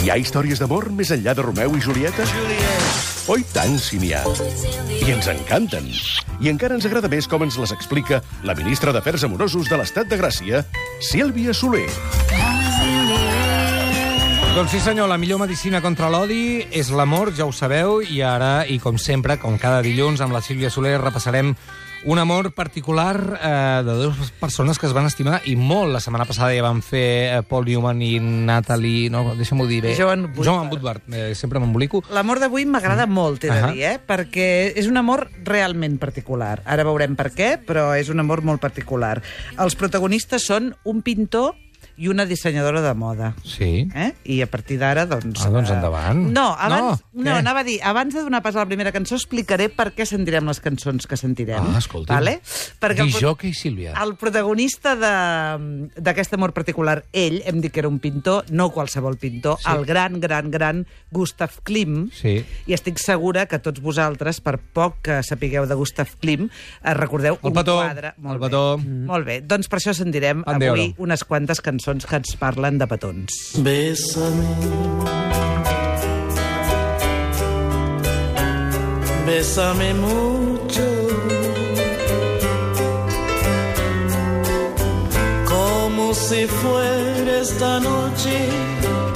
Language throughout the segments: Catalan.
Hi ha històries d'amor més enllà de Romeu i Julieta? Oi tant, si n'hi ha. I ens encanten. I encara ens agrada més com ens les explica la ministra d'Afers Amorosos de l'Estat de Gràcia, Sílvia Soler. Doncs sí, senyor, la millor medicina contra l'odi és l'amor, ja ho sabeu, i ara, i com sempre, com cada dilluns, amb la Sílvia Soler repassarem un amor particular eh, de dues persones que es van estimar i molt. La setmana passada ja van fer eh, Paul Newman i Natalie... No, deixa'm-ho dir bé. Joan Woodward. Joan Woodward. Eh, sempre m'embolico. L'amor d'avui m'agrada molt, t'he de Ahà. dir, eh? Perquè és un amor realment particular. Ara veurem per què, però és un amor molt particular. Els protagonistes són un pintor i una dissenyadora de moda. Sí. Eh? I a partir d'ara, doncs... Ah, doncs eh, endavant. No, abans, No, no, què? anava a dir, abans de donar pas a la primera cançó, explicaré per què sentirem les cançons que sentirem. Ah, escolta. Vale? Perquè el, pro- Disjockey Sílvia. el protagonista de- d'aquest amor particular, ell, hem dit que era un pintor, no qualsevol pintor, Sí. el gran, gran, gran Gustav Klim. Sí. I estic segura que tots vosaltres, per poc que sapigueu de Gustav Klim, eh, recordeu El un petó, quadre... Molt el bé. petó. Mm. Molt bé, doncs per això sentirem Pan avui unes quantes cançons que ens parlen de. Bésame. Bésame mucho. Como si fuera esta noche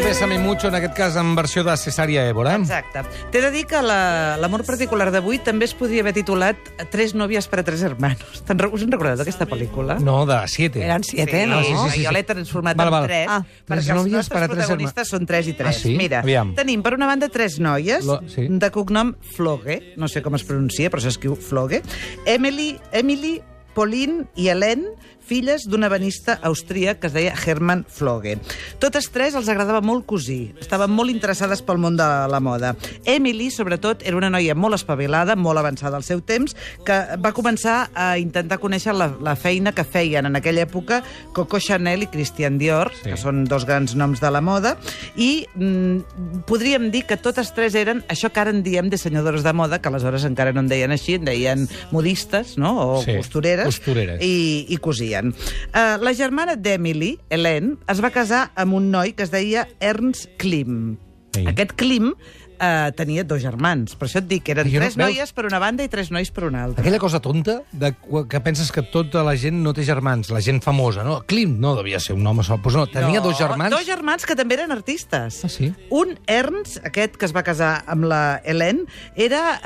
El. Bésame Mucho, en aquest cas en versió de Cesària Évora. Exacte. T'he de dir que la- l'amor particular d'avui també es podria haver titulat Tres novias para tres hermanos. Te'n re- us en recordeu d'aquesta pel·lícula? No, de Siete. Eren siete, no? sí, sí, sí, jo sí. l'he transformat Val, en val. tres, Ah, tres perquè els nòvies nostres per a tres protagonistes són tres i tres. Ah, sí? Mira, Aviam. tenim per una banda tres noies, Lo- sí. de cognom Floge, no sé com es pronuncia, però s'escriu Floge, Emily, Emily Pauline i Helen, filles d'un ebenista austríac que es deia Hermann Floge. Totes tres els agradava molt cosir, estaven molt interessades pel món de la moda. Emily, sobretot, era una noia molt espavilada, molt avançada al seu temps, que va començar a intentar conèixer la, la feina que feien en aquella època Coco Chanel i Christian Dior, sí. que són dos grans noms de la moda, i mm, podríem dir que totes tres eren això que ara en diem dissenyadores de moda, que aleshores encara no en deien així, en deien modistes, no?, o Sí, costureres, costureres. i, i cosien. Uh, la germana d'Emily, Helen, es va casar amb un noi que es deia Ernst Klim. Sí. Aquest Klim uh, tenia dos germans, per això et dic que eren Jo no- tres veus? noies per una banda i tres nois per una altra. Aquella cosa tonta de, qu- que penses que tota la gent no té germans, la gent famosa, no? Clint no devia ser un home sol. Pues no, tenia dos germans. Dos germans que també eren artistes. Ah, sí? Un, Ernst, aquest que es va casar amb la Helen, era...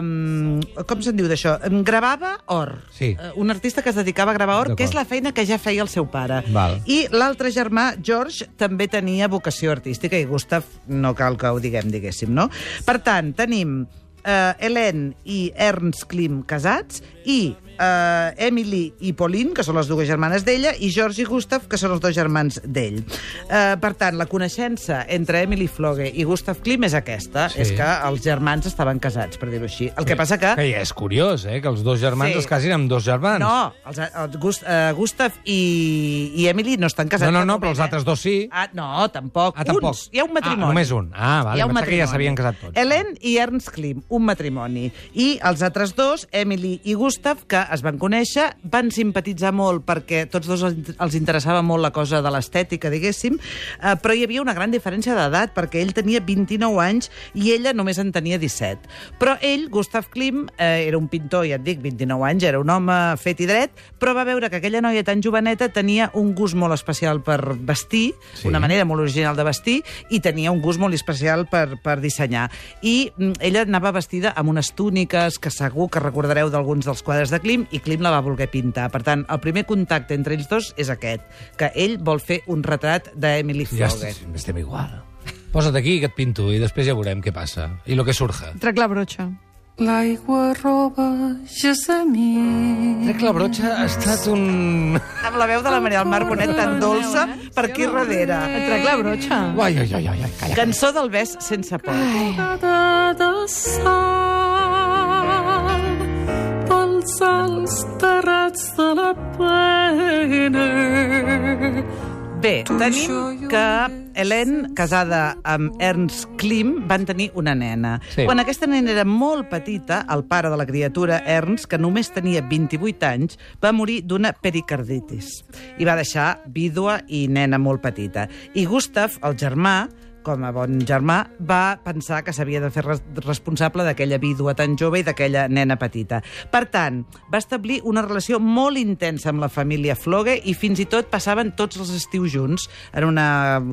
Um, com se'n diu d'això? Em Gravava or. Sí. Eh, un artista que es dedicava a gravar or, que és la feina que ja feia el seu pare. Val. I l'altre germà, George, també tenia vocació artística i Gustav no cal que ho diguem, diguéssim, no? Per tant, tenim eh, Helen i Ernst Klim casats i eh, Emily i Pauline, que són les dues germanes d'ella, i George i Gustav, que són els dos germans d'ell. Eh, per tant, la coneixença entre Emily Floge i Gustav Klim és aquesta, Sí. és que els germans estaven casats, per dir-ho així. El que passa que... Que ja és curiós, eh? Que els dos germans Sí. es casin amb dos germans. No, els, els Gust, uh, Gustav i, i Emily no estan casats. no, no, no moment, però els eh? altres dos sí. Ah, no, tampoc. Ah, tampoc. Uns. Hi ha un matrimoni. Ah, només un. Ah, vale, Hi ha un pensava que ja matrimoni. s'havien casat tots. Helen i Ernst Klim, un matrimoni. I els altres dos, Emily i Gustav, que es van conèixer, van simpatitzar molt perquè tots dos els interessava molt la cosa de l'estètica, diguéssim, eh, però hi havia una gran diferència d'edat, perquè ell tenia 29 anys i ella només en tenia 17. Però ell, Gustav Klim, eh, era un pintor, ja et dic, 29 anys, era un home fet i dret, però va veure que aquella noia tan joveneta tenia un gust molt especial per vestir, Sí. sí. una manera molt original de vestir, i tenia un gust molt especial per, per dissenyar. I mm, ella anava vestida amb unes túniques que segur que recordareu d'alguns dels quadres de Klim, i Klim la va voler pintar. Per tant, el primer contacte entre ells dos és aquest, que ell vol fer un retrat d'Emily Ja Flogue. estem, estem igual. Posa't aquí, que et pinto, i després ja veurem què passa. I lo que surja. Trec la brotxa. L'aigua roba gessamí. Crec que la brotxa ha estat un... Amb la veu de la Maria del Mar Bonet tan dolça per aquí darrere. Trec la brotxa. Ai, ai, ai, ai, ai, calla. Cançó del bes sense por. Cada Bé, tenim que Helen, casada amb Ernst Klim, van tenir una nena. Sí. Quan aquesta nena era molt petita, el pare de la criatura, Ernst, que només tenia 28 anys, va morir d'una pericarditis. I va deixar vídua i nena molt petita. I Gustav, el germà, com a bon germà, va pensar que s'havia de fer res responsable d'aquella vídua tan jove i d'aquella nena petita. Per tant, va establir una relació molt intensa amb la família Floge i fins i tot passaven tots els estius junts en una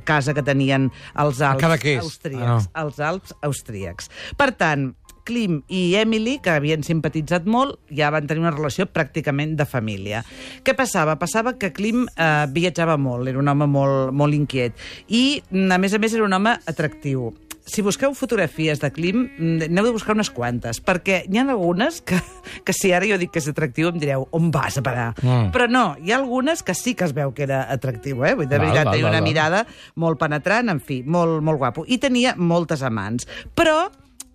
casa que tenien als Alps austríacs. Ah, als Alps austríacs. Per tant, Klim i Emily, que havien simpatitzat molt, ja van tenir una relació pràcticament de família. Què passava? Passava que Klim eh, viatjava molt, era un home molt, molt inquiet. I, mm, a més a més, era un home atractiu. Si busqueu fotografies de Klim, mm, n'heu de buscar unes quantes, perquè n'hi ha algunes que, que si ara jo dic que és atractiu em direu, on vas a parar? Mm. Però no, hi ha algunes que sí que es veu que era atractiu, eh? Vull dir, de Val, veritat, val, tenia val, una val. mirada molt penetrant, en fi, molt, molt guapo. I tenia moltes amants. Però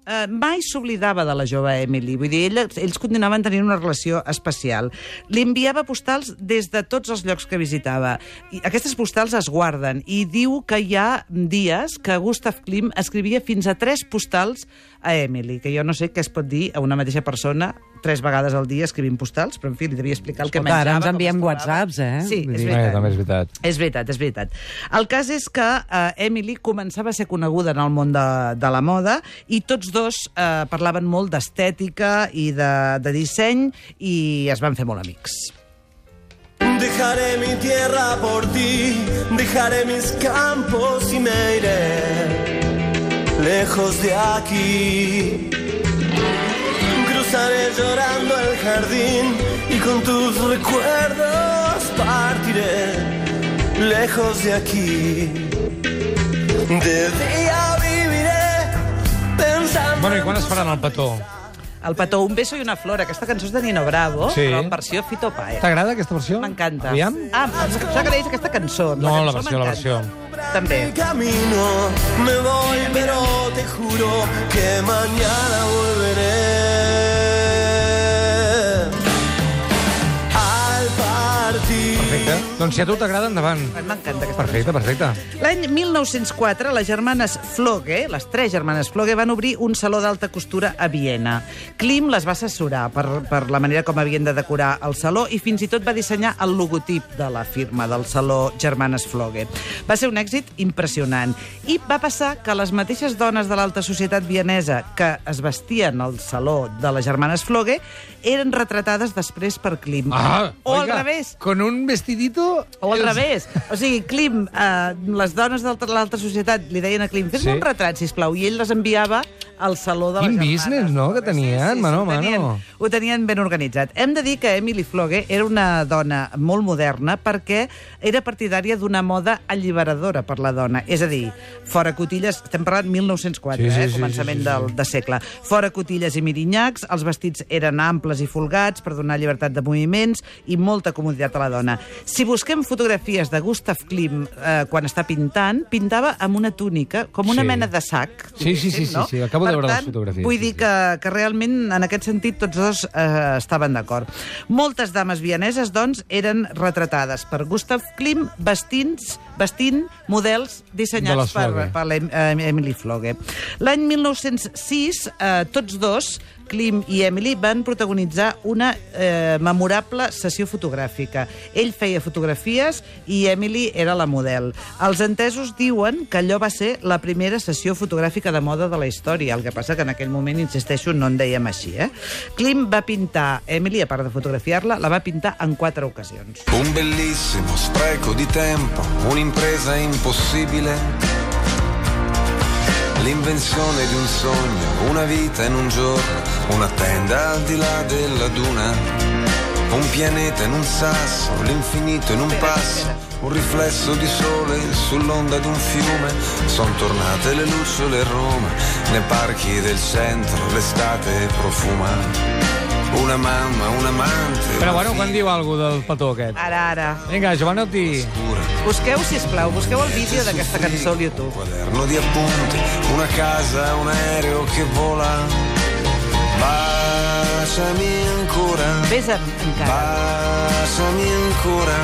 eh, mai s'oblidava de la jove Emily. Vull dir, ella, ells continuaven tenint una relació especial. Li enviava postals des de tots els llocs que visitava. I aquestes postals es guarden i diu que hi ha dies que Gustav Klim escrivia fins a tres postals a Emily, que jo no sé què es pot dir a una mateixa persona tres vegades al dia escrivint postals, però en fi, li devia explicar el que Escolta, menjava. ara ens enviem whatsapps, eh? Sí, Vull és dir- veritat. Eh, també és veritat. És veritat, és veritat. El cas és que eh, Emily començava a ser coneguda en el món de, de la moda i tots dos eh, parlaven molt d'estètica i de, de disseny i es van fer molt amics. Dejaré mi tierra por ti, dejaré mis campos y me iré lejos de aquí. Cruzaré llorando el jardín y con tus recuerdos partiré lejos de aquí. De día viviré pensando. Bueno, i quan es faran el petó? El petó, un beso i una flor. Aquesta cançó és de Nino Bravo, Sí. però en versió Fito Paez. T'agrada aquesta versió? M'encanta. Aviam? Ah, em sap greu aquesta cançó. No, la cançó versió, la versió. m'encanta. També. Mi camino me voy, pero te juro que mañana volveré. Doncs si a tu t'agrada, endavant. M'encanta aquesta Perfecte, perfecte. L'any 1904, les germanes Floge, les tres germanes Floge, van obrir un saló d'alta costura a Viena. Klim les va assessorar per, per la manera com havien de decorar el saló i fins i tot va dissenyar el logotip de la firma del saló Germanes Floge. Va ser un èxit impressionant. I va passar que les mateixes dones de l'alta societat vienesa que es vestien al saló de les germanes Floge eren retratades després per Klim. Ah, o oiga, al revés. Con un vestidito... O al els- revés. O sigui, Klim, eh, les dones de l'alta societat li deien a Klim, fes-me Sí. un retrat, sisplau, i ell les enviava al saló de Quin les germanes. business, no?, que tenien, mano a ho tenien, mano. ho tenien ben organitzat. Hem de dir que Emily Floge era una dona molt moderna perquè era partidària d'una moda alliberadora per la dona. És a dir, fora cotilles, estem parlant 1904, Sí, sí, eh, sí, començament sí, sí, sí. del, de segle. Fora cotilles i mirinyacs, els vestits eren amples i folgats per donar llibertat de moviments i molta comoditat a la dona. Si busquem fotografies de Gustav Klim eh, quan està pintant, pintava amb una túnica, com una Sí. mena de sac. Sí, sí, sí, diguéssim, no? sí, sí, acabo Per veure les tant, fotografies, Vull sí, dir sí. que, que realment, en aquest sentit, tots dos eh, estaven d'acord. Moltes dames vieneses, doncs, eren retratades per Gustav Klim vestint, vestint models De dissenyats les per, per l'Em- eh, Floge. L'any 1906, eh, tots dos, Klim i Emily, van protagonitzar una eh, memorable sessió fotogràfica. Ell feia fotografies i Emily era la model. Els entesos diuen que allò va ser la primera sessió fotogràfica de moda de la història, el que passa que en aquell moment, insisteixo, no en dèiem així. Eh? Klim va pintar Emily, a part de fotografiar-la, la va pintar en quatre ocasions. Un bellissimo spreco di tempo, un'impresa impossibile. L'invenzione di un sogno, una vita in un giorno, una tenda al di là della duna. Un pianeta in un sasso, l'infinito in un passo, un riflesso di sole sull'onda di un fiume. Sono tornate le lucciole a Roma, nei parchi del centro l'estate profuma. Una mamma, un amante. Però bueno, quan diu alguna del petó aquest? Ara, ara. Vinga, Giovanotti. Busqueu, si plau, busqueu el vídeo d'aquesta cançó al YouTube. Un quaderno di appunti, una casa, un aereo che vola. Baciami ancora, Vés amb, encara. baciami ancora.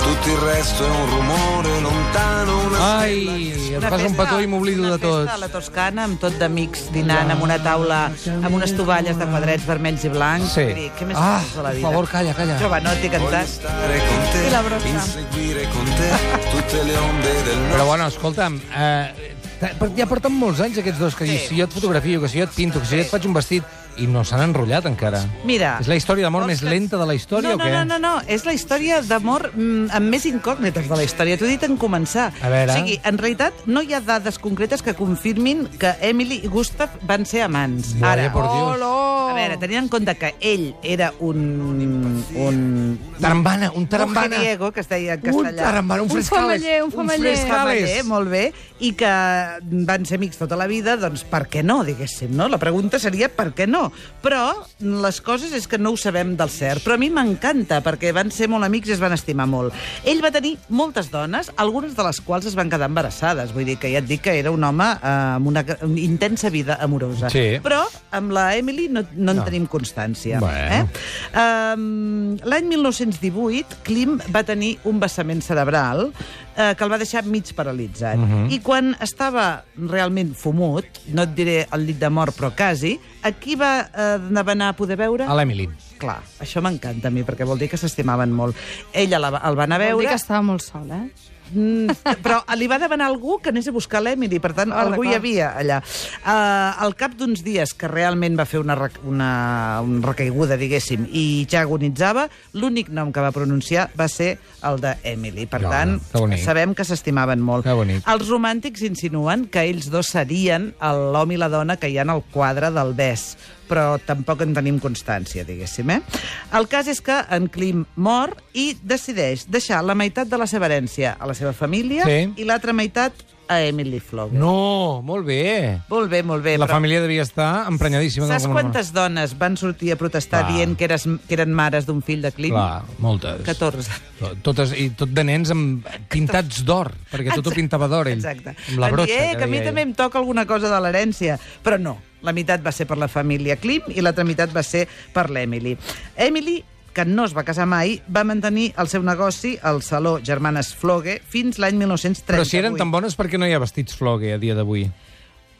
Tu tutto il resto è un rumore lontano, una Ai, em Una fas un petó i m'oblido una de tot. festa a la Toscana, amb tot d'amics dinant, amb una taula, amb unes tovalles de quadrets vermells i blancs. Sí. Dir, què més Ah, de la per vida? favor, calla, calla. Voglio cantant. stare con te, E la brossa. Però bueno, escolta'm, eh, per- ja porten molts anys aquests dos, que Sí. si jo et fotografio, que si jo et pinto, que si jo et faig un vestit, i no s'han enrotllat encara. Mira... És la història d'amor més lenta de la història no, o què? No, no, no, no, és la història d'amor mm, amb més incògnites de la història. T'ho he dit en començar. A veure. O sigui, en realitat no hi ha dades concretes que confirmin que Emily i Gustav van ser amants. Vaya por Dios. A veure, tenint en compte que ell era un... un Tarambana, un tarambana. mujeriego, que es deia en Un castellà. tarambana, un Un frescales. famaller, un famaller. Cavaller, molt bé, i que van ser amics tota la vida, doncs per què no, diguéssim, no? La pregunta seria per què no? Però les coses és que no ho sabem del cert, però a mi m'encanta, perquè van ser molt amics i es van estimar molt. Ell va tenir moltes dones, algunes de les quals es van quedar embarassades, vull dir que ja et dic que era un home eh, amb una, una intensa vida amorosa. Sí. Però amb la Emily no, no en No. tenim constància. Bueno. Eh? Um, L'any 1918, Klim va tenir un vessament cerebral eh, que el va deixar mig paralitzat. Mhm. I quan estava realment fumut, no et diré al llit de mort, però quasi, a qui va eh, anar a poder veure? A l'Emily. Clar, això m'encanta a mi, perquè vol dir que s'estimaven molt. Ella la, el va anar a Vol dir veure... que estava molt sol, eh? Mm, però li va demanar algú que anés a buscar l'Emily, per tant, Ah, algú hi havia allà. Uh, al cap d'uns dies que realment va fer una, rec- una, una recaiguda, diguéssim, i ja agonitzava, l'únic nom que va pronunciar va ser el de Emily. Per Ja, tant, que sabem que s'estimaven molt. Que bonic. Els romàntics insinuen que ells dos serien l'home i la dona que hi ha en el quadre del bes, però tampoc en tenim constància, diguéssim. Eh? El cas és que en Klim mor i decideix deixar la meitat de la seva herència a la seva família Sí. i l'altra meitat a Emily Flogger. No, molt bé. Molt bé, molt bé. La però família devia estar emprenyadíssima. Saps quantes dones van sortir a protestar Clar. dient que, eres, que eren mares d'un fill de Klim? Clar, moltes. 14. Totes, I tot de nens amb pintats d'or, perquè tot ho pintava d'or, ell. Exacte. Amb la brotxa. eh, que a mi deia també ell. em toca alguna cosa de l'herència. Però no, la meitat va ser per la família Klim i l'altra meitat va ser per l'Emily. Emily que no es va casar mai, va mantenir el seu negoci al Saló Germanes Flogue fins l'any 1938. Però si eren tan bones, per què no hi ha vestits flogue a dia d'avui?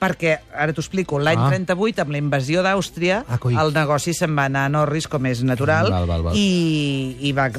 Perquè, ara t'ho explico, l'any Ah. 38, amb la invasió d'Àustria, Ah, coi. el negoci se'n va anar a Norris, com és natural, Val, val, val. i, i va,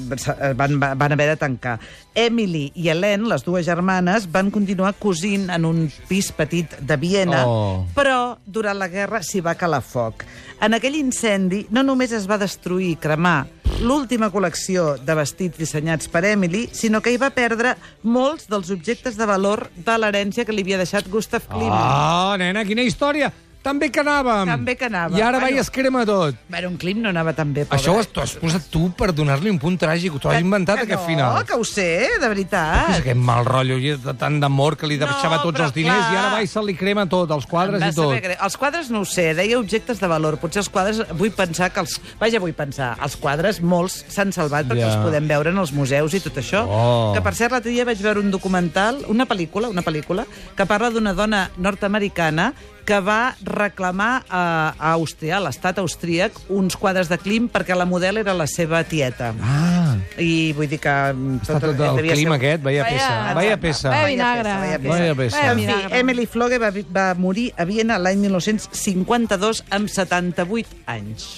van, van haver de tancar. Emily i Helen, les dues germanes, van continuar cosint en un pis petit de Viena, Oh. però durant la guerra s'hi va calar foc. En aquell incendi no només es va destruir i cremar l'última col·lecció de vestits dissenyats per Emily, sinó que hi va perdre molts dels objectes de valor de l'herència que li havia deixat Gustav Klimt. Ah, nena, quina història! Tan bé que anàvem! Tan bé que anàvem. I ara Bueno. va i es crema tot. Bueno, un Klim no anava tan bé, pobre. Això ho has, t'ho has posat tu per donar-li un punt tràgic. T'ho has inventat, que aquest no, final. que ho sé, de És veritat. aquest mal rotllo i de tant d'amor que li No, deixava tots però els diners clar. i ara va i se li crema tot, els quadres i tot. saber. Els quadres no ho sé, deia objectes de valor. Potser els quadres, vull pensar que els... Vaja, vull pensar, els quadres molts s'han salvat perquè Ja. els podem veure en els museus i tot això. Oh. Que, per cert, l'altre dia vaig veure un documental, una pel·lícula, una pel·lícula, que parla d'una dona nord-americana que va reclamar a, a Àustria, a l'estat austríac, uns quadres de Klim perquè la model era la seva tieta. Ah, I vull dir que... mm, està tot el devia ser- clima aquest, Vaya- peça. Vaya peça. Vaya vinagre. peça, vaya peça. Vaya peça. En fi. Emily Flogue va, va morir a Viena l'any 1952 amb 78 anys.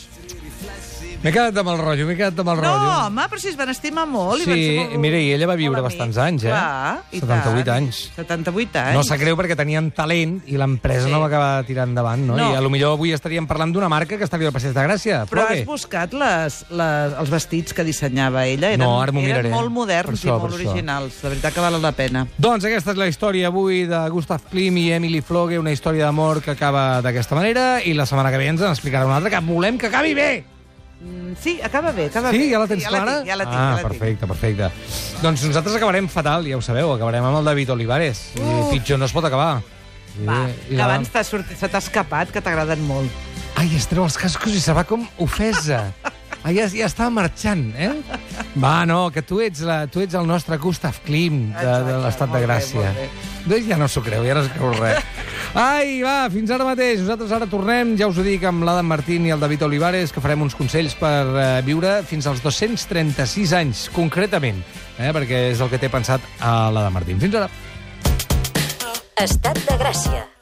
M'he quedat amb el rotllo, m'he quedat amb el No, rotllo. home, però si es van estimar molt. i Sí, van ser molt, mira, i ella va viure bastants anys, eh? Clar, i 78 tant. anys. 78 anys. No sap greu perquè tenien talent i l'empresa Sí. no va acabar tirant endavant, no? No. I a lo millor avui estaríem parlant d'una marca que estaria al Passeig de Gràcia. Però Flogue. has buscat les, les, els vestits que dissenyava ella? Eren, No, ara m'ho miraré. Eren molt moderns això, i molt per això. originals. De veritat que val la pena. Doncs aquesta és la història avui de Gustav Klim i Emily Flogue, una història d'amor que acaba d'aquesta manera i la setmana que ve ens en explicarà una altra que volem que acabi bé. Mm, Sí, acaba bé, acaba Sí, bé. ja la tens ja clara? La tinc, ja la tinc, ah, ja la tinc. perfecte, perfecte. Doncs nosaltres acabarem fatal, ja ho sabeu, acabarem amb el David Olivares. I pitjor no es pot acabar. Va, I- i que la- abans se t'ha escapat, que t'agraden molt. Ai, es treu els cascos i se va com ofesa. Ai, ja, ja estava marxant, eh? Va, no, que tu ets, la, tu ets el nostre Gustav Klim de, de l'estat de bé, Gràcia. molt bé. Doncs ja no s'ho creu, ja no s'ho creu res. Ai, va, fins ara mateix. Nosaltres ara tornem, ja us ho dic, amb l'Adam Martín i el David Olivares, que farem uns consells per eh, viure fins als 236 anys, concretament, eh, perquè és el que té pensat a l'Adam Martín. Fins ara. Estat de Gràcia.